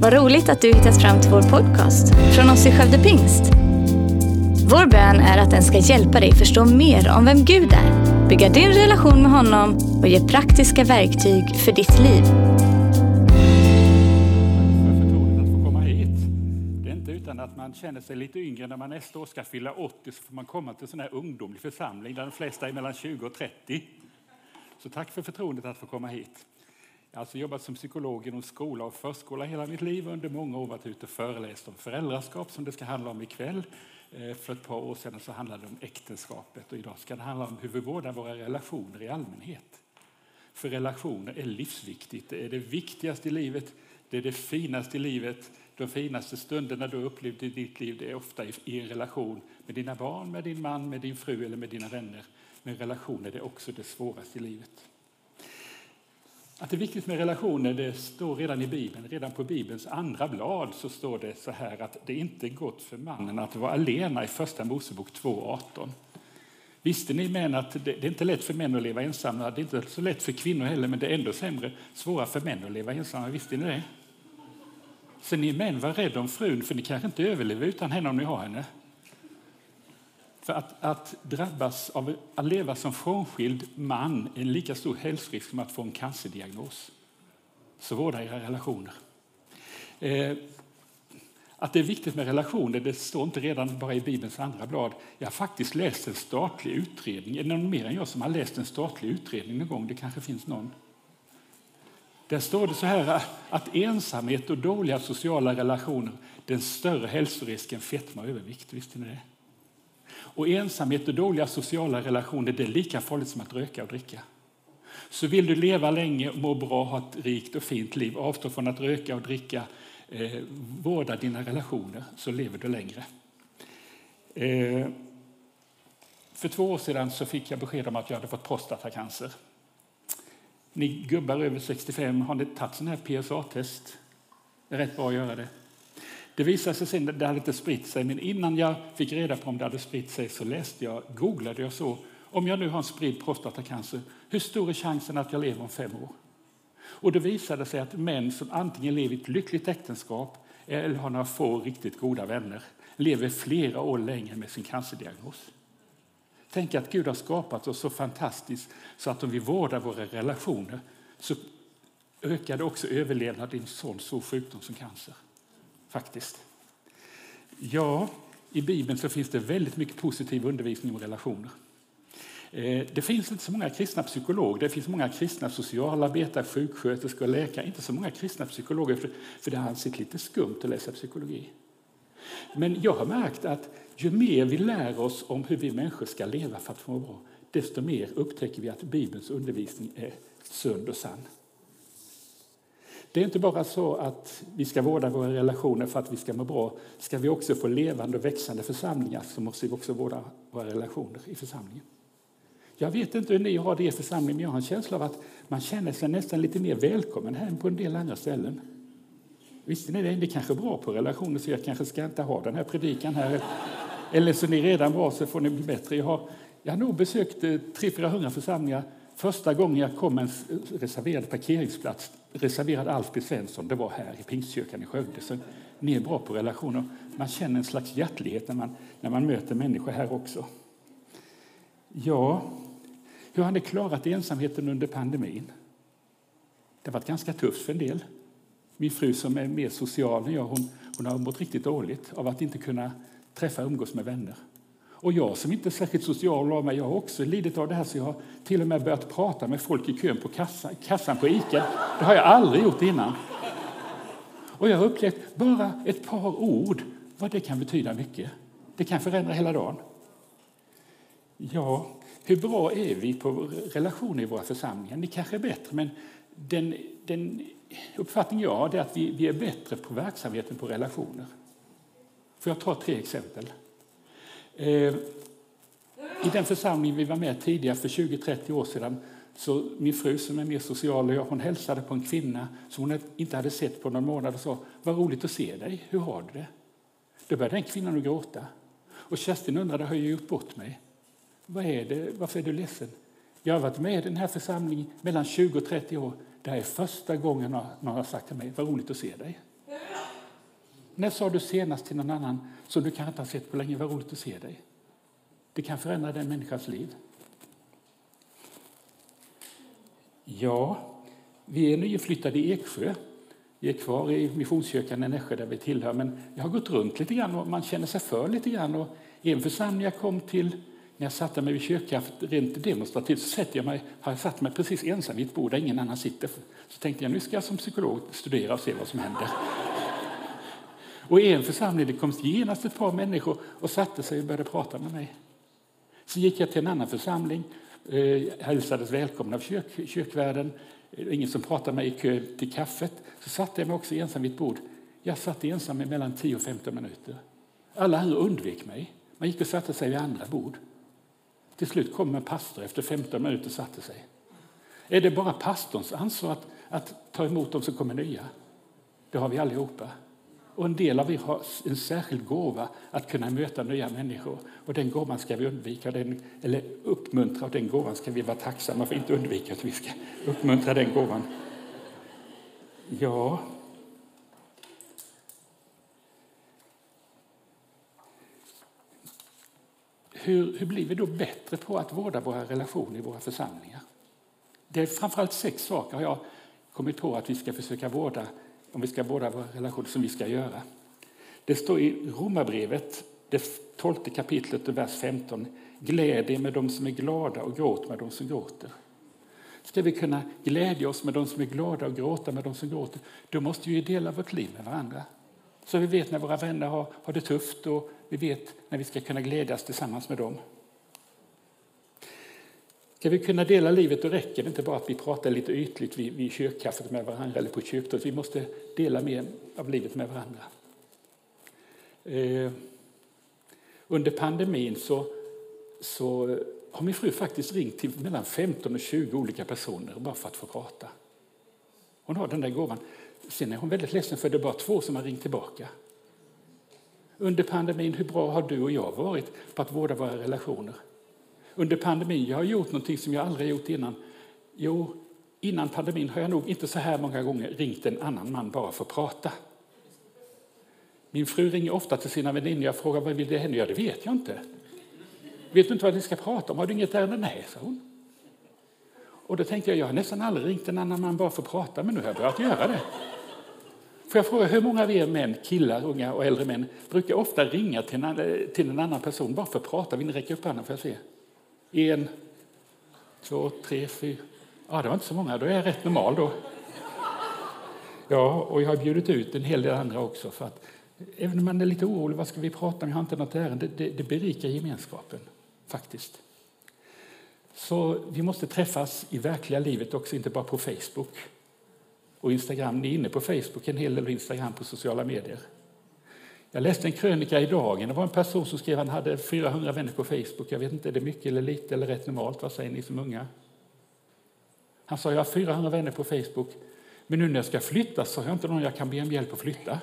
Vad roligt att du hittat fram till vår podcast från oss i Skövde Pingst. Vår bön är att den ska hjälpa dig förstå mer om vem Gud är, bygga din relation med honom och ge praktiska verktyg för ditt liv. för förtroendet att få komma hit. Det är inte utan att man känner sig lite yngre när man nästa år ska fylla 80 så får man komma till en sån här ungdomlig församling där de flesta är mellan 20 och 30. Så tack för förtroendet att få komma hit. Alltså jobbat som psykolog inom skola och förskola hela mitt liv och under många år varit ute och föreläst om föräldraskap som det ska handla om ikväll. Eh, för ett par år sedan så handlade det om äktenskapet och idag ska det handla om hur vi vårdar våra relationer i allmänhet. För relationer är livsviktigt. Det är det viktigaste i livet. Det är det finaste i livet. De finaste stunderna du har upplevt i ditt liv det är ofta i- en relation med dina barn, med din man, med din fru eller med dina vänner. Men relationer är också det svåraste i livet. Att det är viktigt med relationer det står redan i Bibeln. Redan på Bibelns andra blad så står det så här att det inte är gott för mannen att vara alena i Första Mosebok 2.18. Visste ni män att det, det är inte lätt för män att leva ensamma? Det är inte så lätt för kvinnor heller, men det är ändå sämre, svårare för män att leva ensamma. Visste ni det? Så ni män, var rädda om frun, för ni kanske inte överlever utan henne om ni har henne. För att, att drabbas av att leva som frånskild man är en lika stor hälsorisk som att få en cancerdiagnos. Så vårda era relationer. Eh, att det är viktigt med relationer det står inte redan bara i Bibelns andra blad. Jag har faktiskt läst en statlig utredning. Är det någon mer än jag som har läst en statlig utredning någon gång? Det kanske finns någon. Där står det så här att ensamhet och dåliga sociala relationer den är en större hälsorisk än fetma och övervikt. Visste ni det? Och ensamhet och dåliga sociala relationer det är lika farligt som att röka och dricka. Så vill du leva länge, må bra, ha ett rikt och fint liv, avstå från att röka och dricka, eh, vårda dina relationer, så lever du längre. Eh, för två år sedan så fick jag besked om att jag hade fått prostatacancer. Ni gubbar över 65, har ni tagit sån här PSA-test? Det är rätt bra att göra det. Det visade sig sen att det hade inte spritt sig, men innan jag fick reda på om det hade spritt sig så läste jag, googlade jag så. Om jag nu har en spridd prostatacancer, hur stor är chansen att jag lever om fem år? Och det visade sig att män som antingen lever i ett lyckligt äktenskap eller har några få riktigt goda vänner lever flera år längre med sin cancerdiagnos. Tänk att Gud har skapat oss så fantastiskt så att om vi vårdar våra relationer så ökar det också överlevnaden i en sån stor sjukdom som cancer. Faktiskt. Ja, i Bibeln så finns det väldigt mycket positiv undervisning om relationer. Eh, det finns inte så många kristna psykologer, det finns många kristna socialarbetare, sjuksköterskor och läkare. Inte så många kristna psykologer, för- det har ansett lite skumt att läsa psykologi. Men jag har märkt att ju mer vi lär oss om hur vi människor ska leva för att få må bra, desto mer upptäcker vi att Bibelns undervisning är sund och sann. Det är inte bara så att vi ska vårda våra relationer för att vi ska må bra. Ska vi också få levande och växande församlingar så måste vi också vårda våra relationer i församlingen. Jag vet inte hur ni har det i er församling, men jag har en känsla av att man känner sig nästan lite mer välkommen här än på en del andra ställen. Visste ni det? Ni är bra på relationer, så jag kanske ska inte ha den här predikan här. Eller så är ni redan bra, så får ni bli bättre. Jag har, jag har nog besökt eh, 300-400 församlingar. Första gången jag kom med en reserverad parkeringsplats, reserverad Alfred Svensson, det var här i Pingstkyrkan i Skövde. Så ni är bra på relationer. Man känner en slags hjärtlighet när man, när man möter människor här också. Ja, hur har ni klarat ensamheten under pandemin? Det har varit ganska tufft för en del. Min fru som är mer social än jag, hon, hon har mått riktigt dåligt av att inte kunna träffa och umgås med vänner. Och jag som inte är särskilt social av mig, jag har också lidit av det här så jag har till och med börjat prata med folk i kön på kassan, kassan på Ica. Det har jag aldrig gjort innan. Och jag har upplevt bara ett par ord, vad det kan betyda mycket. Det kan förändra hela dagen. Ja, hur bra är vi på relationer i våra församlingar? Ni kanske är bättre, men den, den uppfattning jag har är att vi, vi är bättre på verksamheten på relationer. Får jag ta tre exempel? Eh, I den församling vi var med tidigare för 20-30 år sedan så min fru som är mer social och jag, hon hälsade på en kvinna som hon inte hade sett på någon månad och sa vad roligt att se dig, hur har du det? Då började den kvinnan att gråta. Och Kerstin undrade, har jag gjort bort mig? Vad är det? Varför är du ledsen? Jag har varit med i den här församlingen mellan 20 och 30 år. Det här är första gången någon har sagt till mig, vad roligt att se dig. När sa du senast till någon annan som du kanske inte har sett på länge, vad roligt att se dig? Det kan förändra den människans liv. Ja, vi är nyinflyttade i Eksjö. Vi är kvar i Missionskyrkan i Nässjö där vi tillhör, men jag har gått runt lite grann och man känner sig för lite grann. Och en församling jag kom till, när jag satte mig vid kyrkkaffet rent demonstrativt, så sätter jag mig, har jag satt mig precis ensam vid ett bord där ingen annan sitter. Så tänkte jag, nu ska jag som psykolog studera och se vad som händer. Och i en församling det kom genast ett par människor och satte sig och började prata med mig. Så gick jag till en annan församling, eh, hälsades välkommen av kök, kyrkvärden. Eh, ingen som pratade med mig i kö till kaffet. Så satte jag mig också ensam vid ett bord. Jag satt ensam i mellan 10 och 15 minuter. Alla andra undvek mig. Man gick och satte sig vid andra bord. Till slut kom en pastor efter 15 minuter och satte sig. Är det bara pastorns ansvar att, att ta emot dem som kommer nya? Det har vi allihopa. Och en del av er har en särskild gåva att kunna möta nya människor. Och den gåvan ska vi undvika, den, eller uppmuntra, och den gåvan ska vi vara tacksamma för, inte undvika, att vi ska uppmuntra den gåvan. Ja, hur, hur blir vi då bättre på att vårda våra relationer i våra församlingar? Det är framförallt sex saker har jag kommit på att vi ska försöka vårda om vi ska vårda våra relationer som vi ska göra. Det står i Romarbrevet, det tolfte kapitlet och vers 15. Gläd er med dem som är glada och gråt med dem som gråter. Ska vi kunna glädja oss med dem som är glada och gråta med dem som gråter, då måste vi dela vårt liv med varandra. Så vi vet när våra vänner har, har det tufft och vi vet när vi ska kunna glädjas tillsammans med dem. Ska vi kunna dela livet då räcker det inte bara att vi pratar lite ytligt vid, vid kyrkkaffet med varandra eller på kyrktorget. Vi måste dela mer av livet med varandra. Eh, under pandemin så, så har min fru faktiskt ringt till mellan 15 och 20 olika personer bara för att få prata. Hon har den där gåvan. Sen är hon väldigt ledsen för det är bara två som har ringt tillbaka. Under pandemin, hur bra har du och jag varit på att vårda våra relationer? Under pandemin jag har gjort någonting som jag aldrig gjort innan. Jo, innan pandemin har jag nog inte så här många gånger ringt en annan man bara för att prata. Min fru ringer ofta till sina väninnor. Jag frågar vad vill det hända? Ja, det vet jag inte. Vet du inte vad ni ska prata om? Har du inget ärende? Nej, sa hon. Och då tänkte jag, jag har nästan aldrig ringt en annan man bara för att prata, men nu har jag börjat göra det. Får jag fråga, hur många av er män, killar, unga och äldre män, brukar ofta ringa till en, till en annan person bara för att prata? Vill ni räcka upp handen Får jag se? En, två, tre, fyra. Ja, det var inte så många. Då är jag rätt normal då. Ja, och jag har bjudit ut en hel del andra också. För att, även om man är lite orolig, vad ska vi prata om? Jag har inte något ärende. Det, det berikar gemenskapen, faktiskt. Så vi måste träffas i verkliga livet också, inte bara på Facebook och Instagram. Ni är inne på Facebook en hel del och Instagram på sociala medier. Jag läste en krönika i Dagen. Det var en person som skrev att han hade 400 vänner på Facebook. Jag vet inte, är det mycket eller lite eller rätt normalt? Vad säger ni som unga? Han sa, jag har 400 vänner på Facebook. Men nu när jag ska flytta så har jag inte någon jag kan be om hjälp att flytta.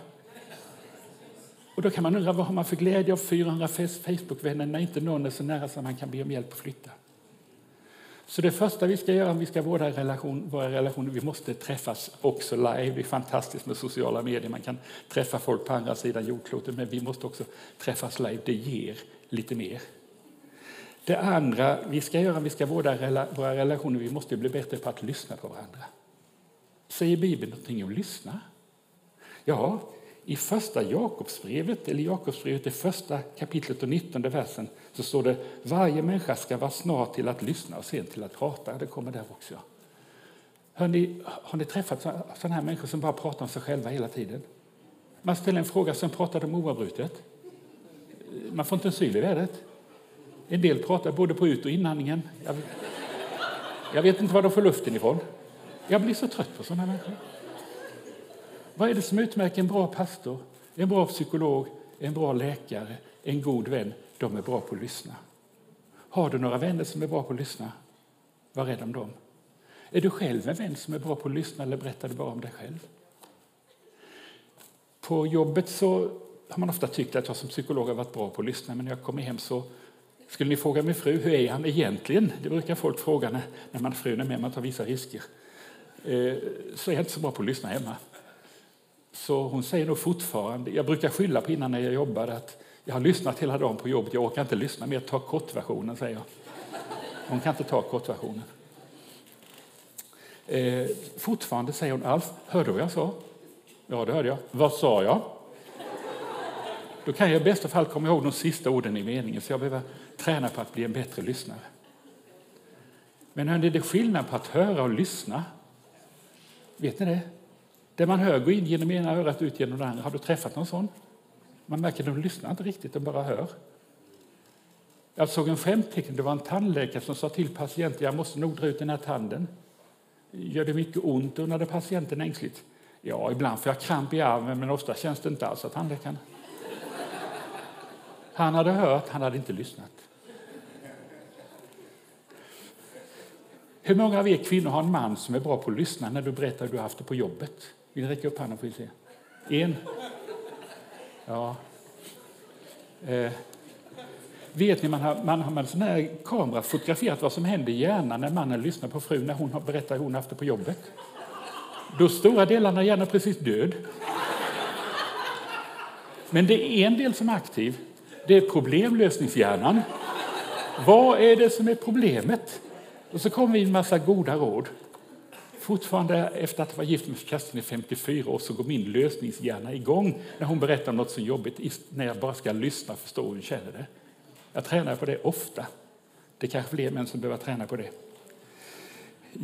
Och då kan man undra, vad har man för glädje av 400 Facebook-vänner när inte någon är så nära som man kan be om hjälp att flytta? Så det första vi ska göra om vi ska vårda relation, våra relationer, vi måste träffas också live. Det är fantastiskt med sociala medier, man kan träffa folk på andra sidan jordklotet, men vi måste också träffas live. Det ger lite mer. Det andra vi ska göra om vi ska vårda rela, våra relationer, vi måste bli bättre på att lyssna på varandra. Säger Bibeln någonting om lyssna? Ja, i första Jakobsbrevet, eller Jakobsbrevet, det första kapitlet och 19 versen, så står det varje människa ska vara snar till att lyssna och sen till att prata. Det kommer där också. Hör ni, har ni träffat sådana här människor som bara pratar om sig själva hela tiden? Man ställer en fråga, sen pratar de oavbrutet. Man får inte en syl i vädret. En del pratar både på ut och inandningen. Jag, jag vet inte var de får luften ifrån. Jag blir så trött på sådana människor. Vad är det som utmärker en bra pastor, en bra psykolog, en bra läkare, en god vän? De är bra på att lyssna. Har du några vänner som är bra på att lyssna? Var rädd om dem. Är du själv en vän som är bra på att lyssna eller berättar du bara om dig själv? På jobbet så har man ofta tyckt att jag som psykolog har varit bra på att lyssna, men när jag kommer hem så skulle ni fråga min fru, hur är han egentligen? Det brukar folk fråga när, när man frun är med, man tar vissa risker. Eh, så är jag inte så bra på att lyssna hemma. Så hon säger nog fortfarande, jag brukar skylla på innan när jag jobbade att jag har lyssnat hela dagen på jobbet, jag orkar inte lyssna mer, ta kortversionen, säger jag. Hon kan inte ta kortversionen. Eh, fortfarande säger hon, Alf, hörde du vad jag sa? Ja, det hörde jag. Vad sa jag? Då kan jag i bästa fall komma ihåg de sista orden i meningen, så jag behöver träna på att bli en bättre lyssnare. Men hörni, det är skillnad på att höra och lyssna. Vet ni det? Det man hör går in genom ena örat ut genom det andra. Har du träffat någon sån? Man märker att de lyssnar inte riktigt, de bara hör. Jag såg en skämtteckning. Det var en tandläkare som sa till patienten jag måste nog dra ut den här tanden. Gör det mycket ont? undrade patienten ängsligt. Ja, ibland får jag kramp i armen, men ofta känns det inte alls, sa tandläkaren. Han hade hört, han hade inte lyssnat. Hur många av er kvinnor har en man som är bra på att lyssna när du berättar hur du har haft det på jobbet? Vill ni räcka upp handen får vi se? En? Ja. Eh. Vet ni, man har, man har med en sån här kamera fotograferat vad som händer i hjärnan när mannen lyssnar på frun när hon berättar hur hon haft det på jobbet. Då stora delarna av hjärnan precis död. Men det är en del som är aktiv. Det är problemlösningshjärnan. Vad är det som är problemet? Och så kommer vi med en massa goda råd. Fortfarande efter att ha varit gift med Kerstin i 54 år så går min lösningshjärna igång när hon berättar om något så jobbigt, när jag bara ska lyssna och förstå hur hon känner det. Jag tränar på det ofta. Det är kanske fler män som behöver träna på det.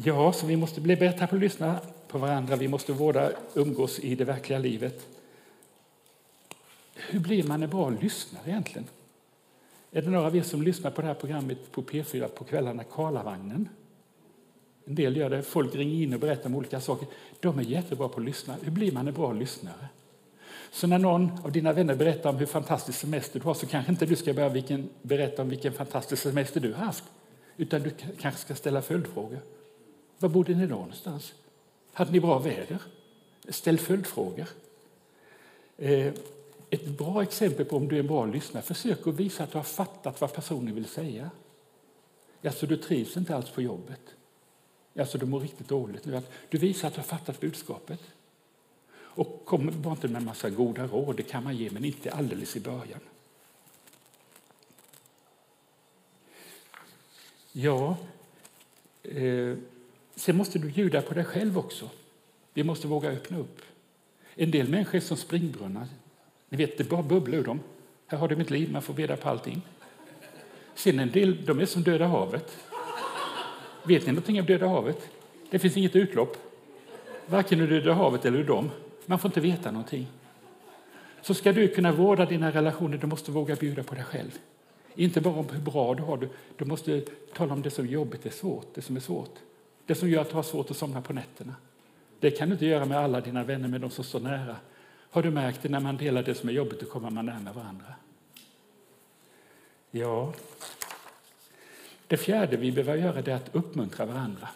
Ja, så vi måste bli bättre på att lyssna på varandra. Vi måste vårda umgås i det verkliga livet. Hur blir man en bra lyssnare egentligen? Är det några av er som lyssnar på det här programmet på P4 på kvällarna, Karlavagnen? En del gör det. Folk ringer in och berättar om olika saker. De är jättebra på att lyssna. Hur blir man en bra lyssnare? Så när någon av dina vänner berättar om hur fantastisk semester du har så kanske inte du ska börja vilken, berätta om vilken fantastisk semester du har haft. Utan du kanske ska ställa följdfrågor. Var bodde ni då någonstans? Hade ni bra väder? Ställ följdfrågor. Eh, ett bra exempel på om du är en bra lyssnare, försök att visa att du har fattat vad personen vill säga. Alltså, du trivs inte alls på jobbet. Alltså, du mår riktigt dåligt. Du visar att du har fattat budskapet. Och kom bara inte med en massa goda råd, det kan man ge, men inte alldeles i början. Ja, eh, sen måste du bjuda på dig själv också. Vi måste våga öppna upp. En del människor är som springbrunnar. Ni vet, det bara bubblar ur dem. Här har du mitt liv, man får beda på allting. Sen en del, de är som Döda havet. Vet ni någonting om Döda havet? Det finns inget utlopp. Varken ur Döda havet eller ur dem. Man får inte veta någonting. Så ska du kunna vårda dina relationer, du måste våga bjuda på dig själv. Inte bara om hur bra du har det, du måste tala om det som är jobbigt, det, svårt, det som är svårt. Det som gör att du har svårt att somna på nätterna. Det kan du inte göra med alla dina vänner, med de som står nära. Har du märkt det, när man delar det som är jobbigt, då kommer man närmare varandra. Ja. Det fjärde vi behöver göra är att uppmuntra varandra.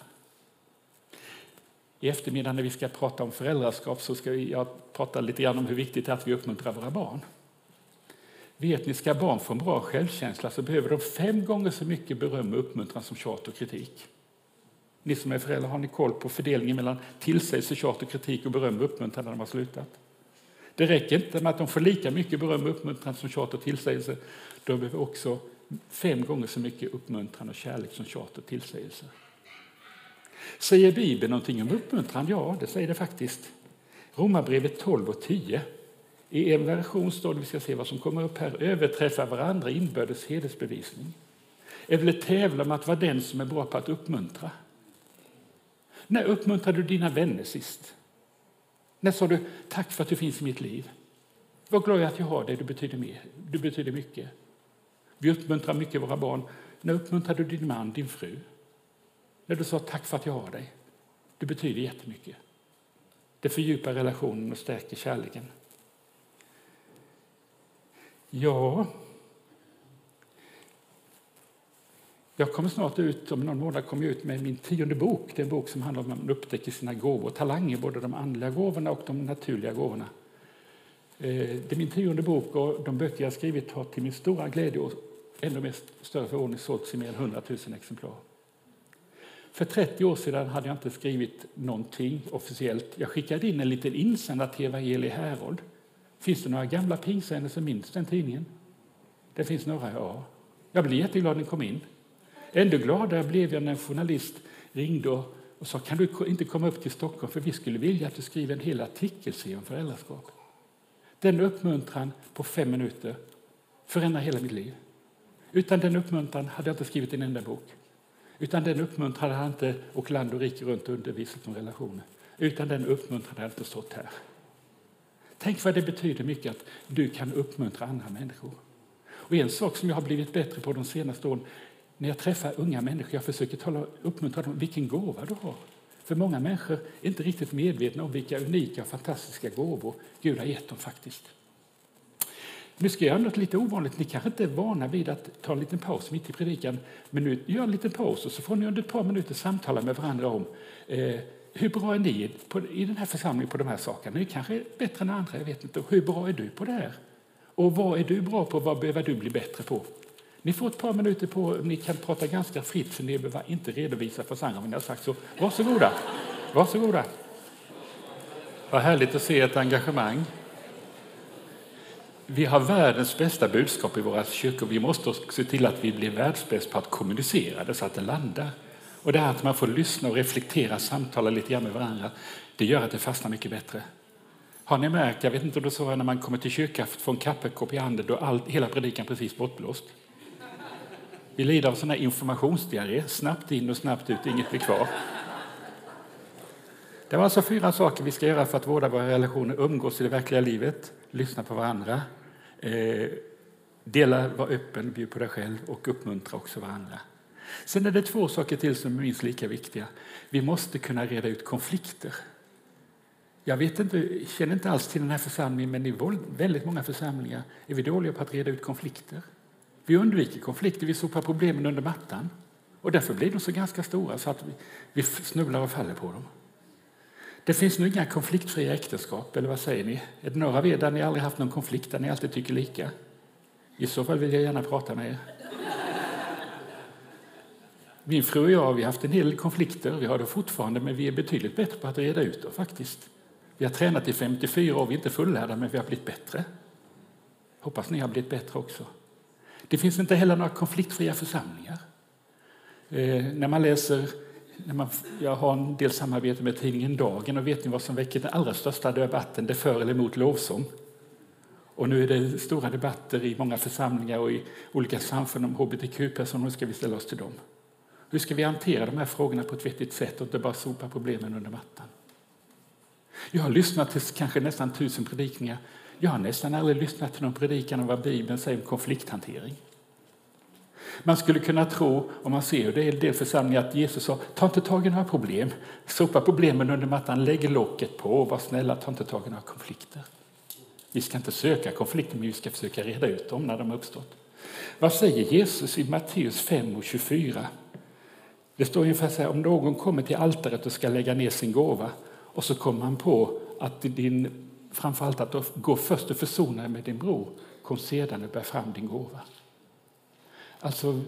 I eftermiddag när vi ska prata om föräldraskap så ska jag prata lite grann om hur viktigt det är att vi uppmuntrar våra barn. Vet ni, ska barn få en bra självkänsla så behöver de fem gånger så mycket beröm och uppmuntran som tjat och kritik. Ni som är föräldrar, har ni koll på fördelningen mellan tillsägelse, tjat och kritik och beröm och uppmuntran när de har slutat? Det räcker inte med att de får lika mycket beröm och uppmuntran som tjat och tillsägelse. De behöver också fem gånger så mycket uppmuntran och kärlek som tjat och tillsägelse. Säger Bibeln någonting om uppmuntran? Ja, det säger det faktiskt. Romarbrevet 12 och 10. I en version står det, vi ska se vad som kommer upp här, överträffa varandra inbördes hedersbevisning. Eller tävla om att vara den som är bra på att uppmuntra. När uppmuntrade du dina vänner sist? När sa du tack för att du finns i mitt liv? Vad glad jag att jag har dig, du betyder, mer. du betyder mycket. Vi uppmuntrar mycket våra barn. När uppmuntrade du din man, din fru? När du sa tack för att jag har dig. Det betyder jättemycket. Det fördjupar relationen och stärker kärleken. Ja, jag kommer snart ut, om någon månad kommer jag ut med min tionde bok. Det är en bok som handlar om att man upptäcker sina gåvor och talanger, både de andliga gåvorna och de naturliga gåvorna. Eh, det är min tionde bok och de böcker jag skrivit har till min stora glädje ännu mer större förvåning sålts i mer än 100 000 exemplar. För 30 år sedan hade jag inte skrivit någonting officiellt. Jag skickade in en liten insändare till Evangelie Herold. Finns det några gamla pingsvänner som minns den tidningen? Det finns några, ja. Jag blev jätteglad när den kom in. Ändå gladare blev jag när en journalist ringde och sa kan du inte komma upp till Stockholm för vi skulle vilja att du skriver en hel artikelserie om föräldraskap. Den uppmuntran på fem minuter förändrar hela mitt liv. Utan den uppmuntran hade jag inte skrivit en enda bok. Utan den uppmuntran hade jag inte åkt land och rike runt och undervisat om relationer. Utan den uppmuntran hade jag inte stått här. Tänk vad det betyder mycket att du kan uppmuntra andra människor. Och en sak som jag har blivit bättre på de senaste åren, när jag träffar unga människor, jag försöker tala, uppmuntra dem, vilken gåva du har. För många människor är inte riktigt medvetna om vilka unika fantastiska gåvor Gud har gett dem faktiskt. Nu ska jag göra något lite ovanligt. Ni kanske inte är vana vid att ta en liten paus mitt i predikan, men nu gör en liten paus och så får ni under ett par minuter samtala med varandra om eh, hur bra är ni på, i den här församlingen på de här sakerna? Ni kanske är bättre än andra, jag vet inte. Hur bra är du på det här? Och vad är du bra på? Vad behöver du bli bättre på? Ni får ett par minuter på Ni kan prata ganska fritt, för ni behöver inte redovisa för Sandra vad ni har sagt. Så varsågoda. varsågoda. Vad härligt att se ett engagemang. Vi har världens bästa budskap i våra kyrkor. Vi måste se till att vi blir världsbäst på att kommunicera det så att det landar. Och det här att man får lyssna och reflektera, samtala lite grann med varandra, det gör att det fastnar mycket bättre. Har ni märkt, jag vet inte om det så när man kommer till kyrkan, får en kaffekopp i handen, då är hela predikan precis bortblåst. Vi lider av sån här informationsdiarré, snabbt in och snabbt ut, inget blir kvar. Det var alltså fyra saker vi ska göra för att vårda våra relationer, umgås i det verkliga livet, lyssna på varandra, eh, dela, vara öppen, bjud på dig själv och uppmuntra också varandra. Sen är det två saker till som är minst lika viktiga. Vi måste kunna reda ut konflikter. Jag vet inte, känner inte alls till den här församlingen, men i väldigt många församlingar är vi dåliga på att reda ut konflikter. Vi undviker konflikter, vi sopar problemen under mattan. Och därför blir de så ganska stora så att vi, vi snubblar och faller på dem. Det finns nog inga konfliktfria äktenskap, eller vad säger ni? Är det några av er där ni aldrig haft någon konflikt, där ni alltid tycker lika? I så fall vill jag gärna prata med er. Min fru och jag vi har haft en hel del konflikter, vi har det fortfarande, men vi är betydligt bättre på att reda ut det faktiskt. Vi har tränat i 54 år, vi är inte fullärda, men vi har blivit bättre. Hoppas ni har blivit bättre också. Det finns inte heller några konfliktfria församlingar. Eh, när man läser, när man, jag har en del samarbete med tidningen Dagen och vet ni vad som väcker den allra största debatten? Det är för eller emot lovsång. Och nu är det stora debatter i många församlingar och i olika samfund om hbtq-personer. Hur ska vi ställa oss till dem? Hur ska vi hantera de här frågorna på ett vettigt sätt och inte bara sopa problemen under mattan? Jag har lyssnat till kanske nästan tusen predikningar. Jag har nästan aldrig lyssnat till någon predikan om vad Bibeln säger om konflikthantering. Man skulle kunna tro, om man ser det i en del församlingar, att Jesus sa ta inte tag i några problem, sopa problemen under mattan, lägg locket på och var snälla, ta inte tag i några konflikter. Vi ska inte söka konflikter, men vi ska försöka reda ut dem när de har uppstått. Vad säger Jesus i Matteus 5 och 24? Det står ungefär så här, om någon kommer till altaret och ska lägga ner sin gåva och så kommer man på att din, framförallt att gå först och försona dig med din bror, kom sedan och bär fram din gåva. Alltså,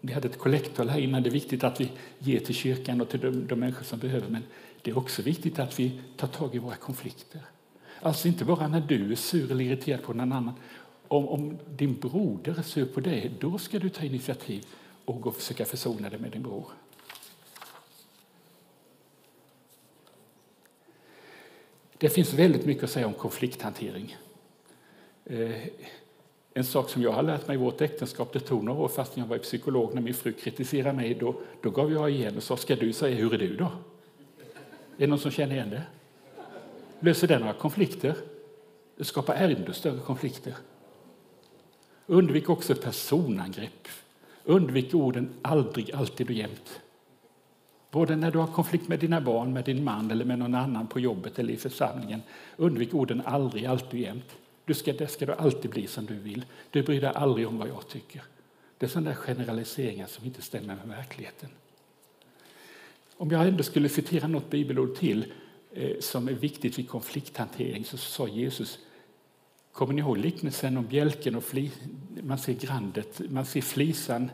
vi hade ett kollekthåll här innan. Det är viktigt att vi ger till kyrkan och till de, de människor som behöver, men det är också viktigt att vi tar tag i våra konflikter. Alltså inte bara när du är sur eller irriterad på någon annan. Om, om din broder är sur på dig, då ska du ta initiativ och gå och försöka försona dig med din bror. Det finns väldigt mycket att säga om konflikthantering. Eh, en sak som jag har lärt mig i vårt äktenskap, det tog några år fast jag var psykolog, när min fru kritiserade mig, då, då gav jag igen och sa, ska du säga hur är du då? Är det någon som känner igen det? Löser det några konflikter? Det skapar ännu större konflikter. Undvik också personangrepp. Undvik orden aldrig, alltid och jämt. Både när du har konflikt med dina barn, med din man eller med någon annan på jobbet eller i församlingen. Undvik orden aldrig, alltid och jämt. Du ska, det ska du alltid bli som du vill. Du bryr dig aldrig om vad jag tycker. Det är sådana generaliseringar som inte stämmer med verkligheten. Om jag ändå skulle citera något bibelord till eh, som är viktigt vid konflikthantering så sa Jesus Kommer ni ihåg liknelsen om bjälken och fli, man ser grandet, man ser flisan,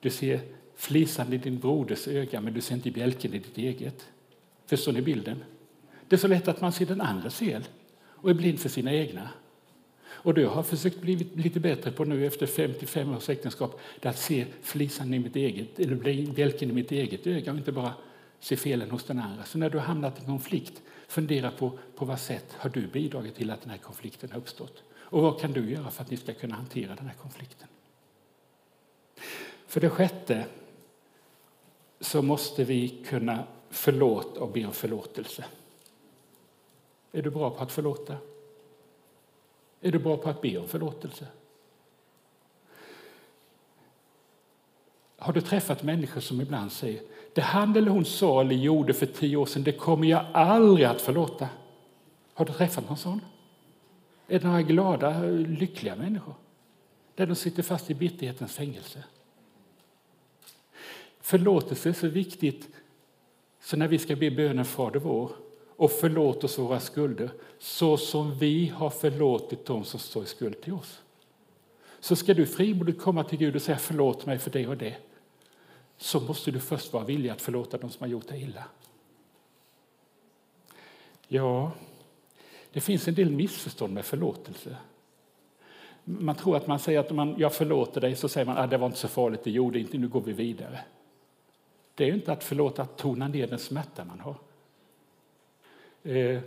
du ser flisan i din broders öga men du ser inte bjälken i ditt eget. Förstår ni bilden? Det är så lätt att man ser den andres fel och är blind för sina egna. Och det jag har försökt bli lite bättre på nu efter 55 års äktenskap, det är att se flisan i mitt eget, eller bjälken i mitt eget öga och inte bara se felen hos den andra. Så när du har hamnat i konflikt, fundera på på vad sätt har du bidragit till att den här konflikten har uppstått? Och vad kan du göra för att ni ska kunna hantera den här konflikten? För det sjätte så måste vi kunna förlåta och be om förlåtelse. Är du bra på att förlåta? Är du bra på att be om förlåtelse? Har du träffat människor som ibland säger det han eller hon sa eller gjorde för tio år sedan, det kommer jag aldrig att förlåta? Har du träffat någon sån? Är det några glada, lyckliga människor? Där de sitter fast i bitterhetens fängelse. Förlåtelse är så viktigt, så när vi ska be bönen Fader vår och förlåt oss våra skulder så som vi har förlåtit dem som står i skuld till oss. Så ska du frimodigt komma till Gud och säga förlåt mig för det och det så måste du först vara villig att förlåta dem som har gjort dig illa. Ja, det finns en del missförstånd med förlåtelse. Man tror att man säger att om man, jag förlåter dig så säger man att ah, det var inte så farligt, det gjorde inte, nu går vi vidare. Det är inte att förlåta att tona ner den smärta man har. Eh,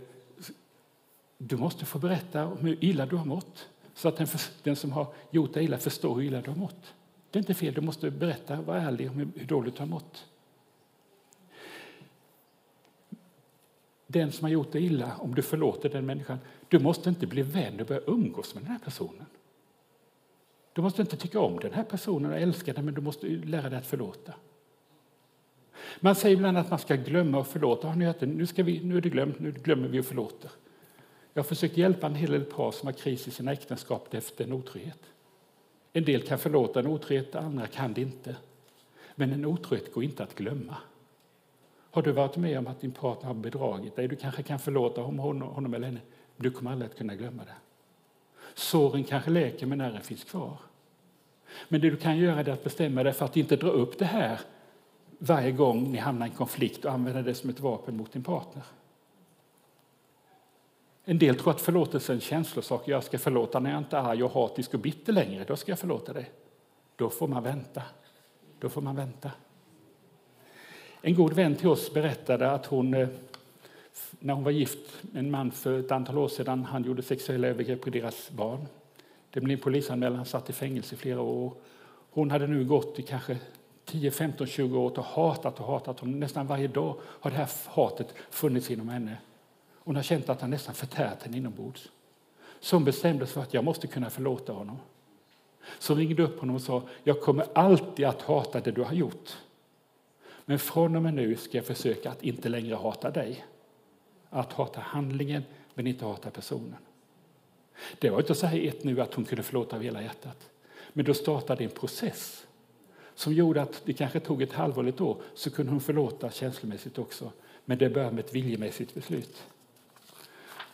du måste få berätta om hur illa du har mått så att den, för, den som har gjort dig illa förstår hur illa du har mått. Det är inte fel, du måste berätta, vara ärlig om hur dåligt du har mått. Den som har gjort dig illa, om du förlåter den människan, du måste inte bli vän och börja umgås med den här personen. Du måste inte tycka om den här personen och älska den, men du måste lära dig att förlåta. Man säger ibland att man ska glömma och förlåta. Har ni hört det? Nu, ska vi, nu är det glömt, nu glömmer vi och förlåter. Jag har försökt hjälpa en hel del par som har kris i sina äktenskap efter en otrohet. En del kan förlåta en otrohet, andra kan det inte. Men en otrohet går inte att glömma. Har du varit med om att din partner har bedragit dig? Du kanske kan förlåta honom eller henne, men du kommer aldrig att kunna glömma det. Såren kanske läker, men ärren finns kvar. Men det du kan göra är att bestämma dig för att inte dra upp det här varje gång ni hamnar i en konflikt och använda det som ett vapen mot din partner. En del tror att förlåtelse är en känslosak. Jag ska förlåta när jag inte är arg och hatisk och bitter längre. Då ska jag förlåta dig. Då får man vänta. Då får man vänta. En god vän till oss berättade att hon, eh, när hon var gift med en man för ett antal år sedan, han gjorde sexuella övergrepp på deras barn. Det blev en polisanmälan, han satt i fängelse i flera år. Hon hade nu gått i kanske 10, 15, 20 år och hatat och hatat honom. Nästan varje dag har det här hatet funnits inom henne. Hon har känt att han nästan förtärt henne inombords. Så hon bestämde sig för att jag måste kunna förlåta honom. Så ringde upp honom och sa, jag kommer alltid att hata det du har gjort. Men från och med nu ska jag försöka att inte längre hata dig. Att hata handlingen, men inte hata personen. Det var inte så här ett nu att hon kunde förlåta av hela hjärtat. Men då startade en process som gjorde att det kanske tog ett halvår eller ett år så kunde hon förlåta känslomässigt också. Men det började med ett viljemässigt beslut.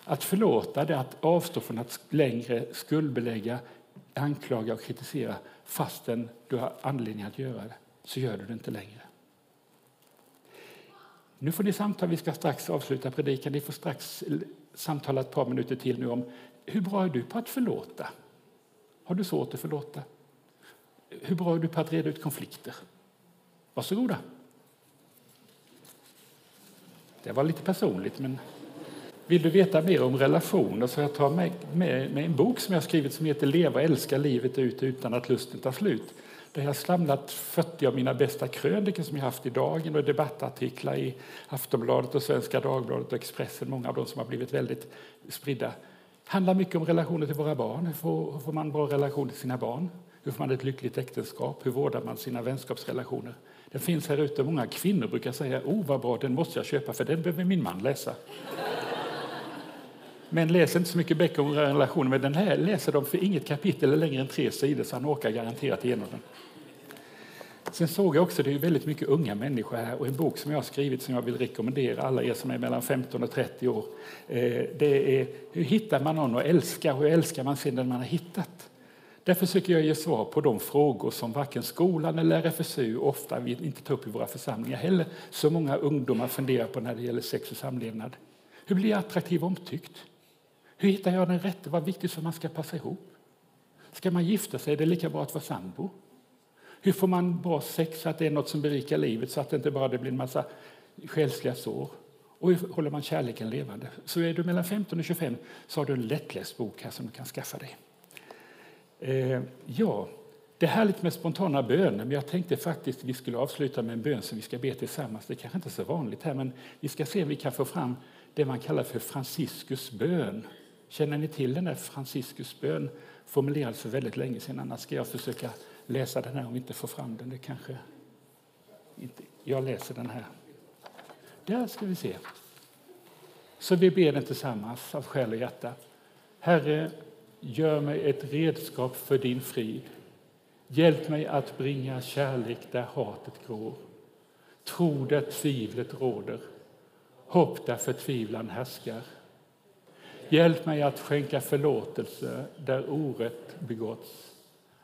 Att förlåta det är att avstå från att längre skuldbelägga, anklaga och kritisera fastän du har anledning att göra det, så gör du det inte längre. Nu får ni samtala, vi ska strax avsluta predikan. Ni får strax samtala ett par minuter till nu om hur bra är du på att förlåta? Har du svårt att förlåta? Hur bra är du på att reda ut konflikter? Varsågoda. Det var lite personligt, men vill du veta mer om relationer så jag tar med, med, med en bok som jag skrivit som heter Leva och älska livet ut utan att lusten tar slut. Där jag samlat 40 av mina bästa krönikor som jag haft i Dagen och debattartiklar i Aftonbladet och Svenska Dagbladet och Expressen, många av dem som har blivit väldigt spridda. Det handlar mycket om relationer till våra barn. Hur får, hur får man bra relation till sina barn? Hur får man ett lyckligt äktenskap? Hur vårdar man sina vänskapsrelationer? Den finns här ute. Många kvinnor brukar säga oh vad bra, den måste jag köpa för den behöver min man läsa. Men läs inte så mycket böcker om relationer, med den här läser de för inget kapitel är längre än tre sidor så han orkar garanterat igenom den. Sen såg jag också, det är väldigt mycket unga människor här och en bok som jag har skrivit som jag vill rekommendera alla er som är mellan 15 och 30 år. Eh, det är Hur hittar man någon att älska? Hur älskar man sen den man har hittat? Där försöker jag ge svar på de frågor som varken skolan eller RFSU ofta vill inte ta upp i våra församlingar heller. Så många ungdomar funderar på när det gäller sex och samlevnad. Hur blir jag attraktiv och omtyckt? Hur hittar jag den rätte? Vad viktigt för man ska passa ihop? Ska man gifta sig är det lika bra att vara sambo. Hur får man bra sex så att det är något som berikar livet så att det inte bara blir en massa själsliga sår? Och hur håller man kärleken levande? Så är du mellan 15 och 25 så har du en lättläst bok här som du kan skaffa dig. Eh, ja, det är härligt med spontana böner, men jag tänkte faktiskt att vi skulle avsluta med en bön som vi ska be tillsammans. Det är kanske inte är så vanligt här, men vi ska se om vi kan få fram det man kallar för Franciscus bön. Känner ni till den där Franciscus bön? Formulerades för väldigt länge sedan, annars ska jag försöka läsa den här om vi inte får fram den. Det kanske inte. Jag läser den här. Där ska vi se. Så vi ber den tillsammans av själ och hjärta. Herre, gör mig ett redskap för din frid. Hjälp mig att bringa kärlek där hatet gror tro där tvivlet råder, hopp där förtvivlan härskar. Hjälp mig att skänka förlåtelse där orätt begåtts,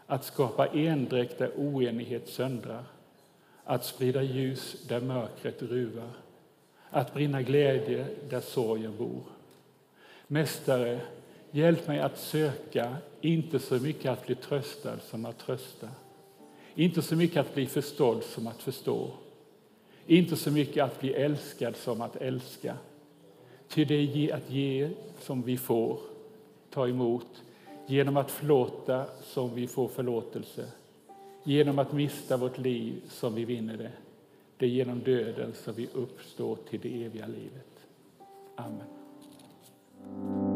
att skapa endräkt där oenighet söndrar, att sprida ljus där mörkret ruvar, att brinna glädje där sorgen bor. Mästare, hjälp mig att söka, inte så mycket att bli tröstad som att trösta, inte så mycket att bli förstådd som att förstå, inte så mycket att bli älskad som att älska. Ty det är att ge som vi får ta emot genom att förlåta som vi får förlåtelse, genom att mista vårt liv som vi vinner det. Det är genom döden som vi uppstår till det eviga livet. Amen.